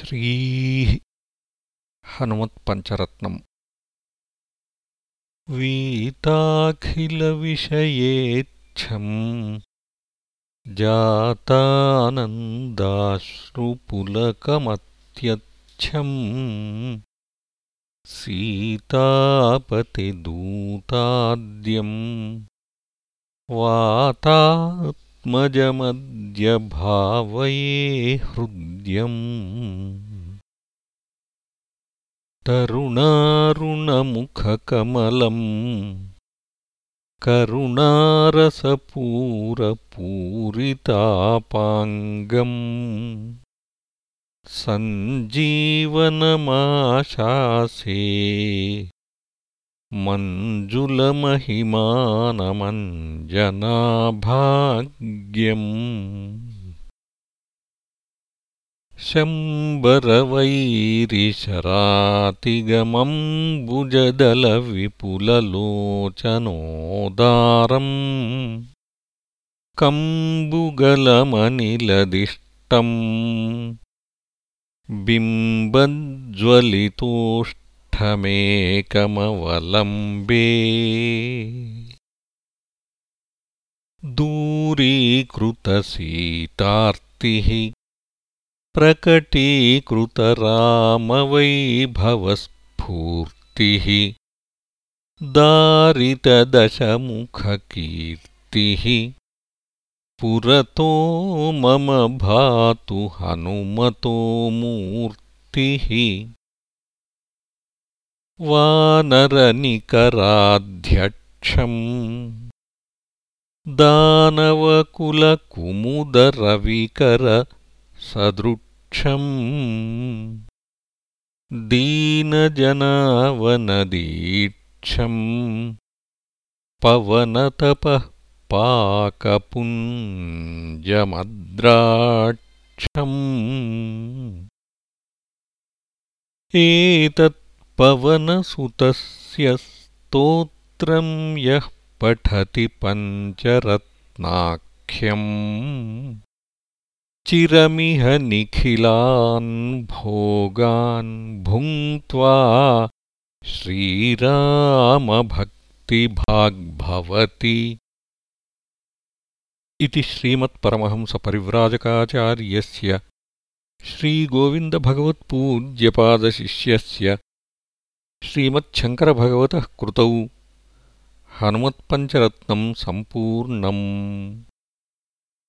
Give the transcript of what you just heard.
श्रीः हनुमत्पञ्चरत्नम्। वीताखिलविषयेच्छम् जातानन्दाश्रुपुलकमत्यच्छम् सीतापतिदूताद्यम्। वातात्मजमद्य भावये तरुणारुणमुखकमलम्। करुणारसपूरपूरितापाङ्गम्। सञ्जीवनमाशासे। मञ्जुलमहिमानमञ्जनाभाग्यम् शम्बरवैरिशरातिगमम्बुजदलविपुललोचनोदारम् कम्बुगलमनिलदिष्टम्। बिम्बज्वलितोष्ठमेकमवलम्बे। दूरीकृतसीतार्तिः प्रकटीकृतरामवैभवस्फूर्तिः दारितदशमुखकीर्तिः पुरतो मम भातु हनुमतो मूर्तिः। वानरनिकराध्यक्षम् दानवकुलकुमुदरविकर सदृक्षम् दीनजनावनदीक्षम्। पवनतपः पाकपुञ्जमद्राक्षम्। एतत्पवनसुतस्य स्तोत्रं यः पठति पञ्चरत्नाख्यम् चिरमिह निखिलान् भोगान् भुङ्क्त्वा श्रीरामभक्तिभाग्भवति। इति श्रीमत्परमहंसपरिव्राजकाचार्यस्य श्रीगोविन्दभगवत्पूज्यपादशिष्यस्य श्रीमच्छङ्करभगवतः कृतौ हनुमत्पञ्चरत्नम् सम्पूर्णम्